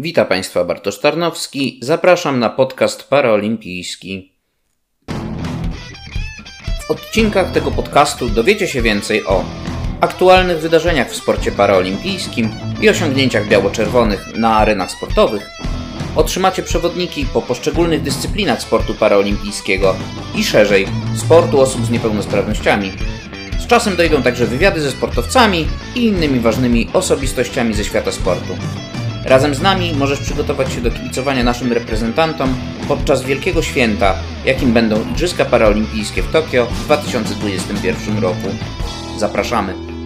Witam Państwa Bartosz Tarnowski. Zapraszam na podcast paraolimpijski. W odcinkach tego podcastu dowiecie się więcej o aktualnych wydarzeniach w sporcie paraolimpijskim i osiągnięciach biało-czerwonych na arenach sportowych. Otrzymacie przewodniki po poszczególnych dyscyplinach sportu paraolimpijskiego i szerzej sportu osób z niepełnosprawnościami. Z czasem dojdą także wywiady ze sportowcami i innymi ważnymi osobistościami ze świata sportu. Razem z nami możesz przygotować się do kibicowania naszym reprezentantom podczas wielkiego święta, jakim będą Igrzyska Paraolimpijskie w Tokio w 2021 roku. Zapraszamy!